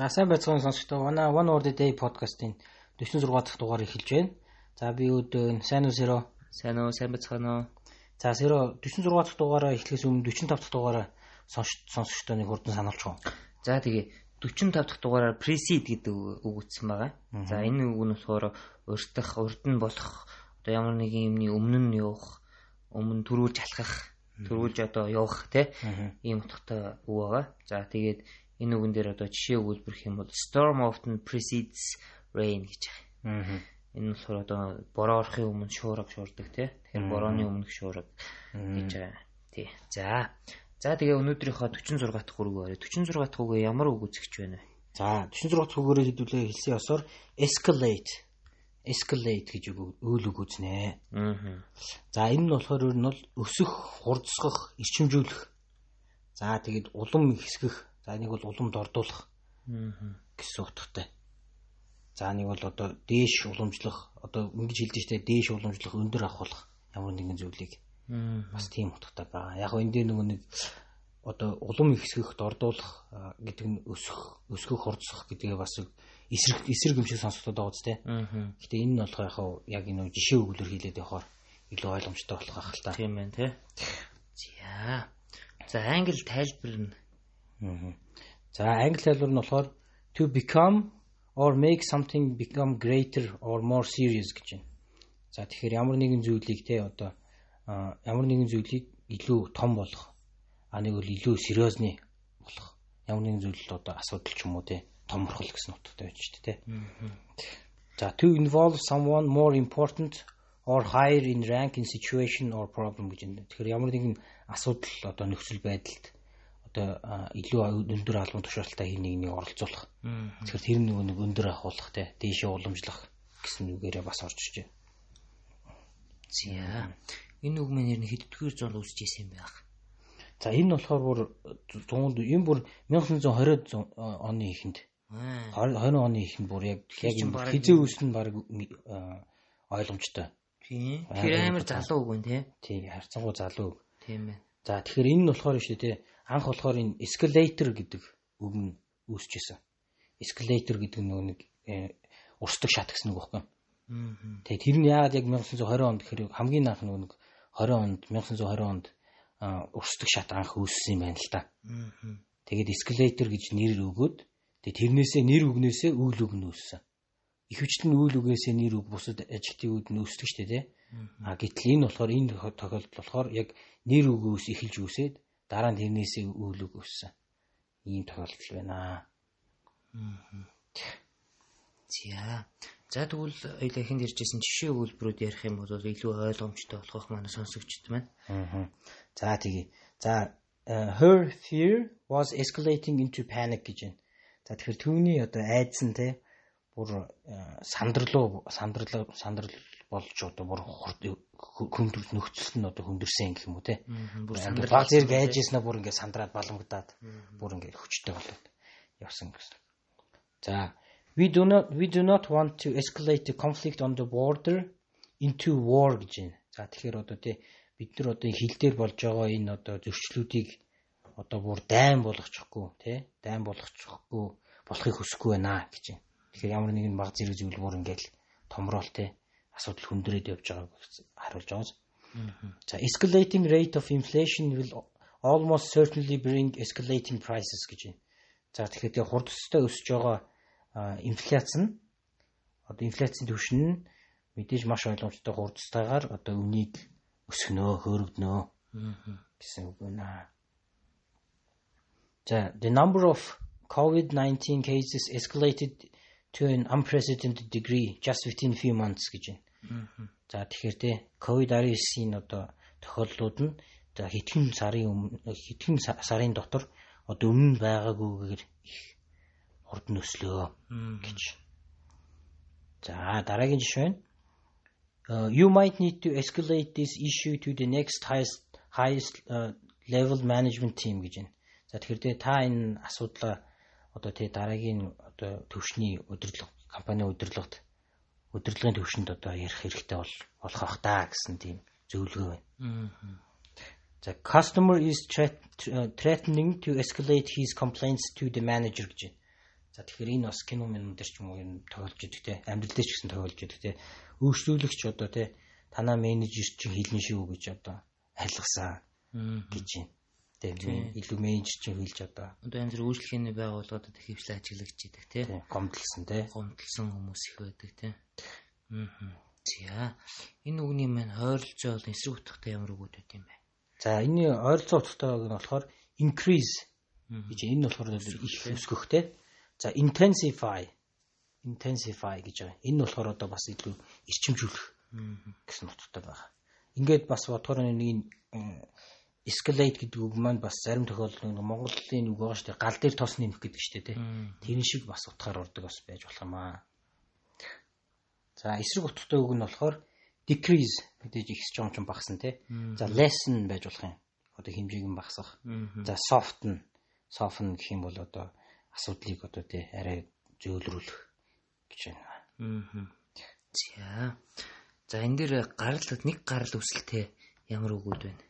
За сайн байцгаана сонсогчдоо. Манай One Word a Day podcast-ийн 46 дахь дугаар эхэлж байна. За би өдөө сайн уу Сэро? Сайн уу, сайн байцгаана уу? За Сэро 46 дахь дугаараа эхлэхээс өмнө 45 дахь дугаараа сонсогчдоо нэг хурдан сануулж гоо. За тэгээ 45 дахь дугаараар preseed гэдэг үг үтсэн байгаа. За энэ үг нь болохоор урьдах, урд нь болох одоо ямар нэгэн юмны өмнө нь явах, өмнө төрүүлж алхах, төрүүлж одоо явах тий ийм утгатай үг байгаа. За тэгээд энэ үгэн дээр одоо жишээ өгүүлбэрх юм бол storm often precedes rain гэж байгаа. Энэ болохоор одоо бороо орохын өмнө шуурга шуурдаг тий. Тэгэхээр борооны өмнөх шуурга гэж байгаа. Тий. За. За тэгээ өнөөдрийнхөө 46 дахь хүрэг барь. 46 дахь үгээ ямар үг үзэгч байна вэ? За 46 дахь үгээрээ хэдүүлээ хэлсэн ёсоор escalate escalate гэж үйл үг үзнэ. Аа. За энэ нь болохоор ер нь бол өсөх, хурдсгах, ирчимжүүлэх. За тэгээд улам хэсгэх За нэг бол уламд ордуулах гэсэн утгатай. За нэг бол одоо дээш уламжлах, одоо ингэж хэлдэг штэ дээш уламжлах, өндөр авахулах ямар нэгэн зүйлийг бас тийм утгатай байгаа. Яг энэ дээр нөгөө нэг одоо улам ихсгэх, дордуулах гэдэг нь өсөх, өсгөх, хурцсах гэдгээ бас эсрэг эсрэг юм шиг сонсогдоод байгаа үстэй. Гэтэ энэ нь болохоор яг энэ жишээ өгүүлэр хийлээд явахаар илүү ойлгомжтой болох ах л та. Тийм байна тий. За. За англи тайлбар нь За англи хэлбэр нь болохоор to become or make something become greater or more serious гэж байна. За тэгэхээр ямар нэгэн зүйлийг те одоо ямар нэгэн зүйлийг илүү том болгох. А нэг бол илүү сериозны болох. Ямар нэгэн зүйл одоо асуудал ч юм уу те томорхол гэсэн утгатай байж шүү дээ те. За to involve someone more important or higher in rank in situation or problem гэж байна. Тэгэхээр ямар нэгэн асуудал одоо нөхцөл байдалд одоо илүү өндөр албан тушаалттай хин нэгнийг оролцуулах. Тэгэхээр тэр нөгөө нэг өндөр ахуулах те дээшээ уламжлах гэсэн үгээрээ бас орж иж байна. За энэ үг мэн нэр нь хэддгээр зуунд үүсэж исэн юм байх. За энэ болохоор бүр 100 энэ бүр 1920 оны эхэнд 20 оны эхэнд бүр яг яг хизээ үүснэ баг ойлгомжтой. Тийм. Тэр амар залуу үг байна тий. Тийм, харцангуй залуу үг. Тийм ээ. За тэгэхээр энэ нь болохоор шүү дээ анх болохоор энэ escalator гэдэг үг нь үүсэж исэн. Escalator гэдэг нөгөө нэг э, урсдаг шат гэсэн үг байхгүй. Тэгээ тэр нь яагаад яг 1920 онд гэхээр хамгийн анх нөгөө нэг 20 онд 1920 онд урсдаг шат анх үүссэн юм байна л та. Тэгээд escalator гэж нэр өгөөд тэгээ тэрнээсээ нэр өгнөөсөө үйл үг нь үүссэн. Ихэвчлэн үйл үгээсээ нэр үг бусад adjective-үүд нь үүсдэг шүү дээ. А гэтэл энэ болохоор энэ тохиолдолд болохоор яг нэр өгөөс эхэлж үүсээд дараа нь тэрнээсээ үйл үг өссөн. Ийм тохиолдол байна. За. За тэгвэл хоёлаа эхэнд иржсэн жишээ өгүүлбэрүүд ярих юм бол илүү ойлгомжтой болох манай сонсогчд маань. Аа. За тэгье. За her fear was escalating into panic гэж байна. За тэгэхээр түүний одоо айдас нь те бүр сандрал сандрал сандрал болж одоо бүр хөндөр нөхцөл нь одоо хөндөрсөн гэх юм уу те. Бүр баг зэрэг айжсна бүр ингээд сандраад баламгадаад бүр ингээд хүчтэй болоод явсан гэсэн. За we do not we do not want to escalate the conflict on the border into war гэж байна. За тэгэхээр одоо те бид нар одоо хил дээр болж байгаа энэ одоо зөрчлүүдийг одоо бүр дайн болгочихгүй те дайн болгочихгүй болохыг хүсэхгүй байна гэж байна. Тэгэхээр ямар нэгэн баг зэрэг зүйл бүр ингээд томроол те асуудал хүндрээд явж байгааг харуулж байгаа. За escalating rate of inflation will almost certainly bring escalating prices гэж байна. За тэгэхээр тэгээ хурдстай өсөж байгаа инфляц нь одоо инфляцийн түвшин нь мэдээж маш ойлгомжтой хурдстайгаар одоо үнийг өсгөнөө, хөөргөнөө гэсэн үг байна. За the number of COVID-19 cases escalated to an unprecedented degree just within few months гэж байна. За тэгэхээр те COVID-19-ийн одоо тохиолдлууд нь за хэдхэн сарын өмнө хэдхэн сарын дотор одоо өмнө байгаагүйгээр их урд нөслөө гэж. За дараагийн жишээ нь uh, you might need to escalate this issue to the next highest highest uh, level management team гэж байна. За тэгэхээр та энэ асуудлаа одоо тий дараагийн одоо төвшний удирдлага компани удирдлагт удирдлагын төвшөнд одоо ярих хэрэгтэй бол болох ах та гэсэн тийм зөвлөгөө байна. За customer is threatening to escalate his complaints to the manager гэж байна. За тэгэхээр энэ бас кино минь дээр ч юм уу юм тоглож идэг те. Амьдрал дээр ч гэсэн тоглож идэг те. Үйлчлүүлэгч одоо те танаа менежер чинь хэлнэ шүү гэж одоо айлгасан гэж байна. Тэгээ илүү менежер чинь хэлж одоо одоо янз бүр үйлчлэгээний байгууллагуудад их хвшлээ ажиглагч идэг те. Гомдлсон те. Гомдлсон хүмүүс их байдаг те. Аа. За энэ үгний маань ойролцоо бол эсрэг утгатай ямар үгүүд байт юм бэ? За энэ ойролцоо утгатайг нь болохоор increase гэж энэ болохоор их өсгөх те. За intensify intensify гэж байгаа. Энэ болохоор одоо бас илүү эрчимжүүлэх гэсэн утгатай байгаа. Ингээд бас бодохоор нэг escalate гэдэг үг маань бас зарим тохиолдолд нэг Монголын үг байгаа шүү дээ. Гал дээр тос нэмэх гэдэг шүү дээ. Тэр шиг бас утгаар ордог бас байж болох юм аа. За эсрэг утгатай үг нь болохоор decrease мэдээж ихс жоом ч багсан тий. За lessen байж болох юм. Одоо хэмжээг нь багасгах. За soften soften гэх юм бол одоо асуудлыг одоо тий арай зөөлрүүлэх гэж байна. Аа. За. За энэ дээр гарал нэг гарал үүсэлтэй ямар үгүүд байна?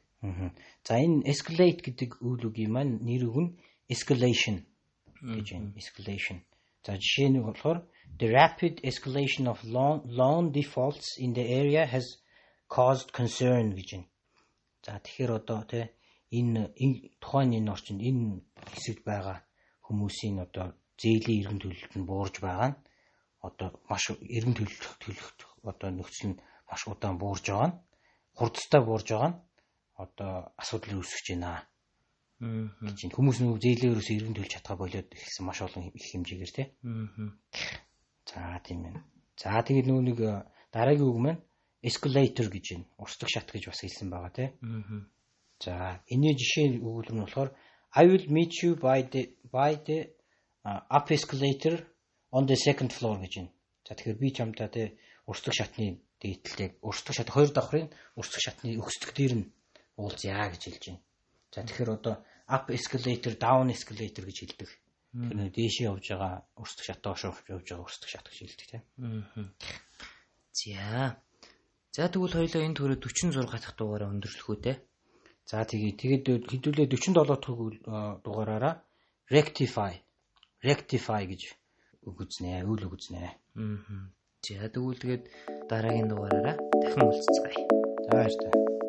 За энэ escalate гэдэг үйл үгийн маань нэр үг нь escalation гэж байна. Escalation. За жишээ нь болохоор the rapid escalation of loan loan defaults in the area has caused concern гэж байна. За тэгэхээр одоо тий энэ тухайн энэ орчинд энэ хэсэгт байгаа хүмүүсийн одоо зээлийн эргэн төлөлт нь буурж байгаа нь одоо маш эргэн төлөлт төлөх одоо нөхцөл нь маш удаан буурж байгаа нь хурдтай буурж байгаа нь одоо асуудал үүсгэж байна гэж энэ хүмүүс нөгөө зээлээрөөс эргэн төлж чадхаа болоод ихсэн маш олон их хэмжээгээр тий. За тийм ээ. За тэгээд нөгөө нэг э, дараагийн үг маань escalator гэж байна. Урсдаг шат гэж бас хэлсэн байгаа тий. За энэний жишээ өгүүлбэр нь болохоор I will meet you by the by the uh, up escalator on the second floor гэж байна. За тэгэхээр би чамтай те урсдаг шатны дээдлийг урсдаг шат хоёр давхрын урсдаг шатны өгсдөг дээр нь уулзъя гэж хэлж байна. За тэгэхээр одоо up escalator, down escalator гэж хэлдэг. Тэр нэг дээшээ явж байгаа урсдаг шат доош явж байгаа урсдаг шат гэж хэлдэг тийм. За. За тэгвэл хоёлоо энэ төрөө 46 дахь дугаараа өндөрлөх үү те. За тэгээ тэгээд хэдүүлээ 47 дахь дугаараараа rectify rectify гэж үг үзнэ, үйл үг үзнэ. Аа. За тэгвэл тэгээд дараагийн дугаараараа дахин уулзцгаая. За баярлалаа.